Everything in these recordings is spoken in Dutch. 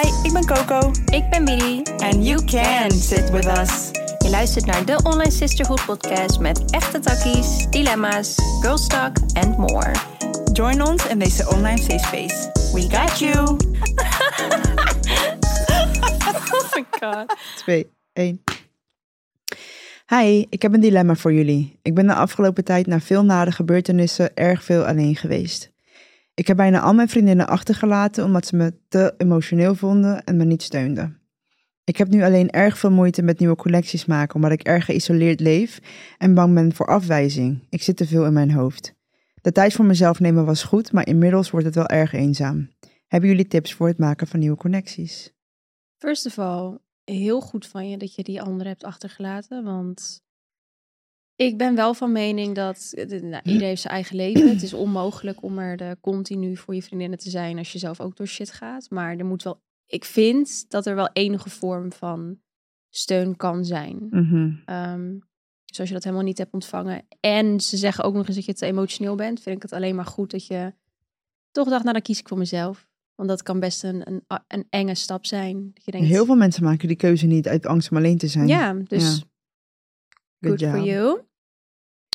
Hi, ik ben Coco. Ik ben Billy. And you can sit with us. Je luistert naar de Online Sisterhood podcast met echte takkies, dilemma's, girl talk and more. Join ons in deze online safe space. We got you. Oh my god. 2, 1. Hi, ik heb een dilemma voor jullie. Ik ben de afgelopen tijd na veel nare gebeurtenissen erg veel alleen geweest. Ik heb bijna al mijn vriendinnen achtergelaten omdat ze me te emotioneel vonden en me niet steunden. Ik heb nu alleen erg veel moeite met nieuwe connecties maken omdat ik erg geïsoleerd leef en bang ben voor afwijzing. Ik zit te veel in mijn hoofd. De tijd voor mezelf nemen was goed, maar inmiddels wordt het wel erg eenzaam. Hebben jullie tips voor het maken van nieuwe connecties? First of all, heel goed van je dat je die andere hebt achtergelaten. Want ik ben wel van mening dat eh, nou, iedereen heeft zijn eigen leven. Het is onmogelijk om er de continu voor je vriendinnen te zijn als je zelf ook door shit gaat. Maar er moet wel, ik vind dat er wel enige vorm van steun kan zijn. Ehm, dus als je dat helemaal niet hebt ontvangen. En ze zeggen ook nog eens dat je te emotioneel bent. Vind ik het alleen maar goed dat je toch dacht, nou dan kies ik voor mezelf. Want dat kan best een, een, een enge stap zijn. Dat je denkt, Heel veel mensen maken die keuze niet uit angst om alleen te zijn. Ja, dus Ja. good for job. you.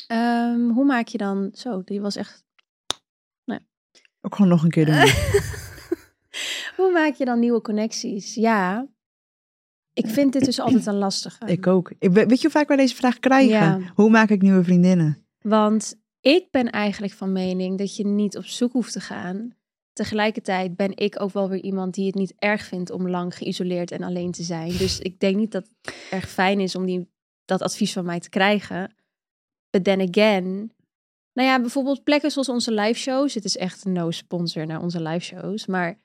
Ehm, hoe maak je dan... Zo, die was echt... Ook gewoon nog een keer doen. hoe maak je dan nieuwe connecties? Ja, ik vind dit dus altijd een lastige. ik ook. Ik, weet weet je hoe vaak wij deze vraag krijgen? Ja. Hoe maak ik nieuwe vriendinnen? Want ik ben eigenlijk van mening dat je niet op zoek hoeft te gaan. Tegelijkertijd ben ik ook wel weer iemand die het niet erg vindt om lang geïsoleerd en alleen te zijn. Dus ik denk niet dat het erg fijn is om die, dat advies van mij te krijgen. But then again, nou ja, bijvoorbeeld plekken zoals onze live shows. Het is echt no sponsor naar onze live shows, maar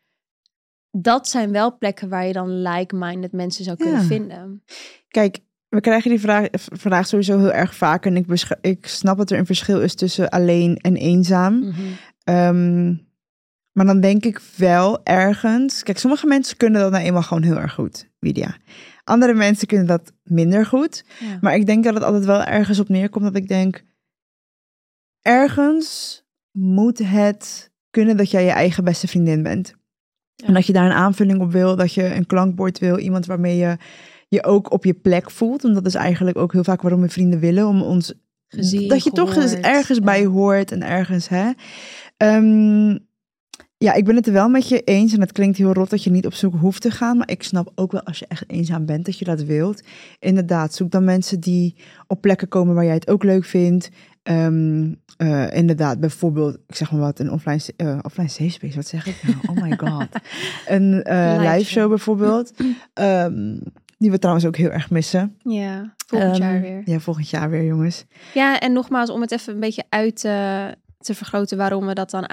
dat zijn wel plekken waar je dan like-minded mensen zou kunnen Ja. vinden. Kijk, we krijgen die vraag, vraag sowieso heel erg vaak. En ik, ik snap dat er een verschil is tussen alleen en eenzaam. Mhm. Ehm, maar dan denk ik wel ergens. Kijk, sommige mensen kunnen dat nou eenmaal gewoon heel erg goed, Andere mensen kunnen dat minder goed. Ja. Maar ik denk dat het altijd wel ergens op neerkomt dat ik denk. Ergens moet het kunnen dat jij je eigen beste vriendin bent. Ja. En dat je daar een aanvulling op wil, dat je een klankbord wil, iemand waarmee je je ook op je plek voelt. En dat is eigenlijk ook heel vaak waarom we vrienden willen, om ons Gezien, dat je toch gehoord. ergens Ja. bij hoort en ergens, hè. Ehm, ja, ik ben het er wel met je eens en het klinkt heel rot dat je niet op zoek hoeft te gaan, maar ik snap ook wel als je echt eenzaam bent dat je dat wilt. Inderdaad, zoek dan mensen die op plekken komen waar jij het ook leuk vindt. Ehm, eh, inderdaad, bijvoorbeeld, ik zeg maar wat, een offline, eh, offline safe space, wat zeg ik nou? Oh my god. een eh, Live show. bijvoorbeeld, Ehm, die we trouwens ook heel erg missen. Ja, volgend Ehm, jaar weer. Ja, volgend jaar weer, jongens. Ja, en nogmaals, om het even een beetje uit te, te vergroten waarom we dat dan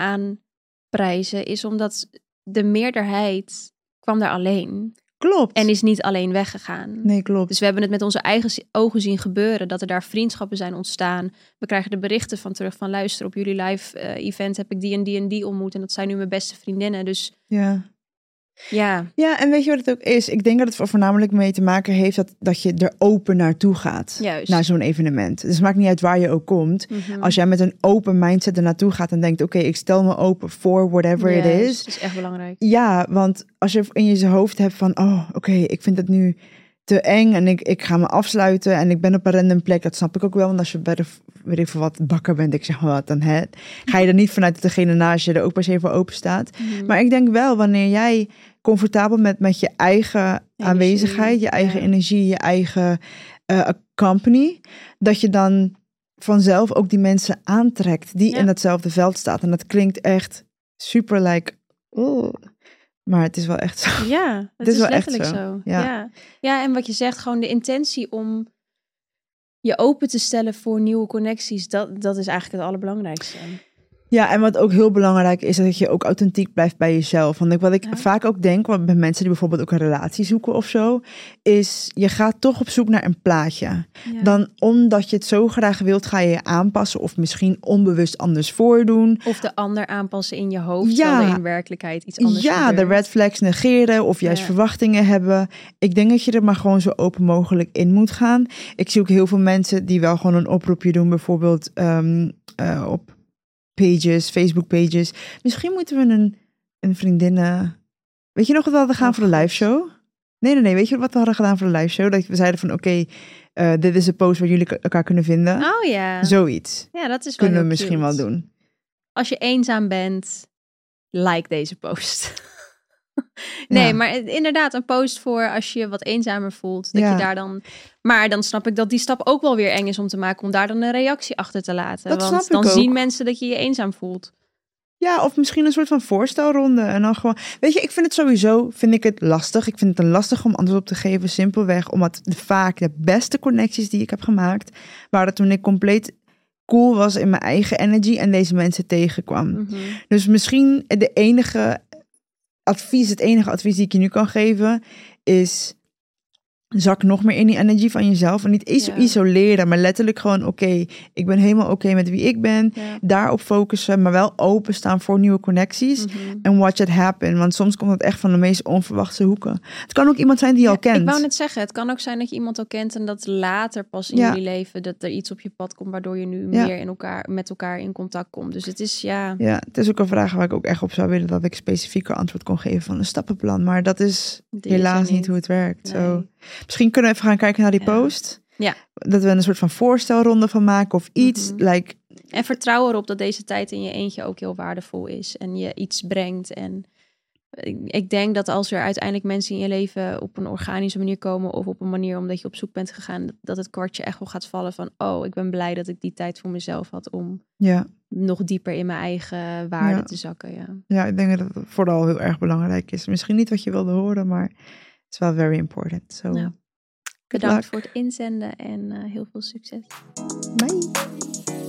aanprijzen, is omdat de meerderheid kwam daar alleen Klopt. en is niet alleen weggegaan. Nee, klopt. Dus we hebben het met onze eigen ogen zien gebeuren, dat er daar vriendschappen zijn ontstaan. We krijgen de berichten van terug van luister, op jullie live eh, event heb ik die en die en die ontmoet en dat zijn nu mijn beste vriendinnen. Dus Ja. Ja, ja, en weet je wat het ook is? Ik denk dat het voornamelijk mee te maken heeft dat, dat je er open naartoe gaat. Juist. Naar zo'n evenement. Dus het maakt niet uit waar je ook komt. Mhm. Als jij met een open mindset er naartoe gaat en denkt: oké, ik stel me open voor whatever it is. Dat is echt belangrijk. Ja, want als je in je hoofd hebt van: oh, oké, ik vind het nu te eng en ik, ik ga me afsluiten en ik ben op een random plek. Dat snap ik ook wel, want als je bij de, weet ik veel wat, bakker bent, ik zeg maar wat, dan hè, ga je er niet vanuit dat degene naast je er ook per se voor open staat. Mhm. Maar ik denk wel, wanneer jij comfortabel bent met je eigen aanwezigheid, je eigen ja. energie, je eigen eh, company, dat je dan vanzelf ook die mensen aantrekt die Ja. in datzelfde veld staat. En dat klinkt echt super like, oh. Maar het is wel echt zo. Ja, het is is, wel echt letterlijk zo, zo. ja. Ja. Ja. en wat je zegt, gewoon de intentie om je open te stellen voor nieuwe connecties, dat, dat is eigenlijk het allerbelangrijkste. Ja, en wat ook heel belangrijk is, dat je ook authentiek blijft bij jezelf. Want wat ik Ja. vaak ook denk, want bij mensen die bijvoorbeeld ook een relatie zoeken of zo, is je gaat toch op zoek naar een plaatje. Ja. Dan omdat je het zo graag wilt, ga je je aanpassen of misschien onbewust anders voordoen. Of de ander aanpassen in je hoofd, Ja. terwijl er in werkelijkheid iets anders Ja, de red flags negeren of juist Ja. verwachtingen hebben. Ik denk dat je er maar gewoon zo open mogelijk in moet gaan. Ik zie ook heel veel mensen die wel gewoon een oproepje doen, bijvoorbeeld ehm, eh, op pages, Facebook pages. Misschien moeten we een, een vriendinnen Weet je nog wat we hadden gaan Oh, voor de live show? Nee, nee, nee. Weet je wat we hadden gedaan voor de live show? Dat we zeiden van, oké, eh, dit is een post waar jullie elkaar kunnen vinden. Oh ja. Zoiets. Ja, dat is wel Kunnen we misschien cute. wel doen. Als je eenzaam bent, like deze post. nee, Ja. maar inderdaad, een post voor als je je wat eenzamer voelt. Dat Ja. je daar dan. Maar dan snap ik dat die stap ook wel weer eng is om te maken. Om daar dan een reactie achter te laten. Dat Want snap ik dan ook. zien mensen dat je je eenzaam voelt. Ja, of misschien een soort van voorstelronde. En dan gewoon. Weet je, ik vind het sowieso vind ik het lastig. Ik vind het een lastig om antwoord op te geven. Simpelweg omdat de, vaak de beste connecties die ik heb gemaakt. waren toen ik compleet cool was in mijn eigen energy en deze mensen tegenkwam. Mhm. Dus misschien de enige advies, het enige advies die ik je nu kan geven, is zak nog meer in die energie van jezelf. En niet Ja. isoleren, maar letterlijk gewoon, oké, ik ben helemaal oké met wie ik ben. Ja. Daarop focussen, maar wel openstaan voor nieuwe connecties. Mhm. En watch it happen. Want soms komt het echt van de meest onverwachte hoeken. Het kan ook iemand zijn die je al kent. Ik wou net zeggen, het kan ook zijn dat je iemand al kent en dat later pas in jullie leven dat er iets op je pad komt waardoor je nu meer in elkaar, met elkaar in contact komt. Dus het is ja. Ja, het is ook een vraag waar ik ook echt op zou willen dat ik specifieker antwoord kon geven van een stappenplan. Maar dat is Die helaas niet hoe het werkt. Nee. Zo. Misschien kunnen we even gaan kijken naar die post. Ja. Dat we een soort van voorstelronde van maken of iets. Mhm. Like, En vertrouw erop dat deze tijd in je eentje ook heel waardevol is en je iets brengt. En ik, denk dat als er uiteindelijk mensen in je leven op een organische manier komen of op een manier omdat je op zoek bent gegaan, dat het kwartje echt wel gaat vallen van, oh, ik ben blij dat ik die tijd voor mezelf had om ja. nog dieper in mijn eigen waarde Ja. te zakken. Ja. ja, ik denk dat het vooral heel erg belangrijk is. Misschien niet wat je wilde horen, maar is wel very important. So, Nou, Bedankt luck. voor het inzenden en eh, heel veel succes. Bye.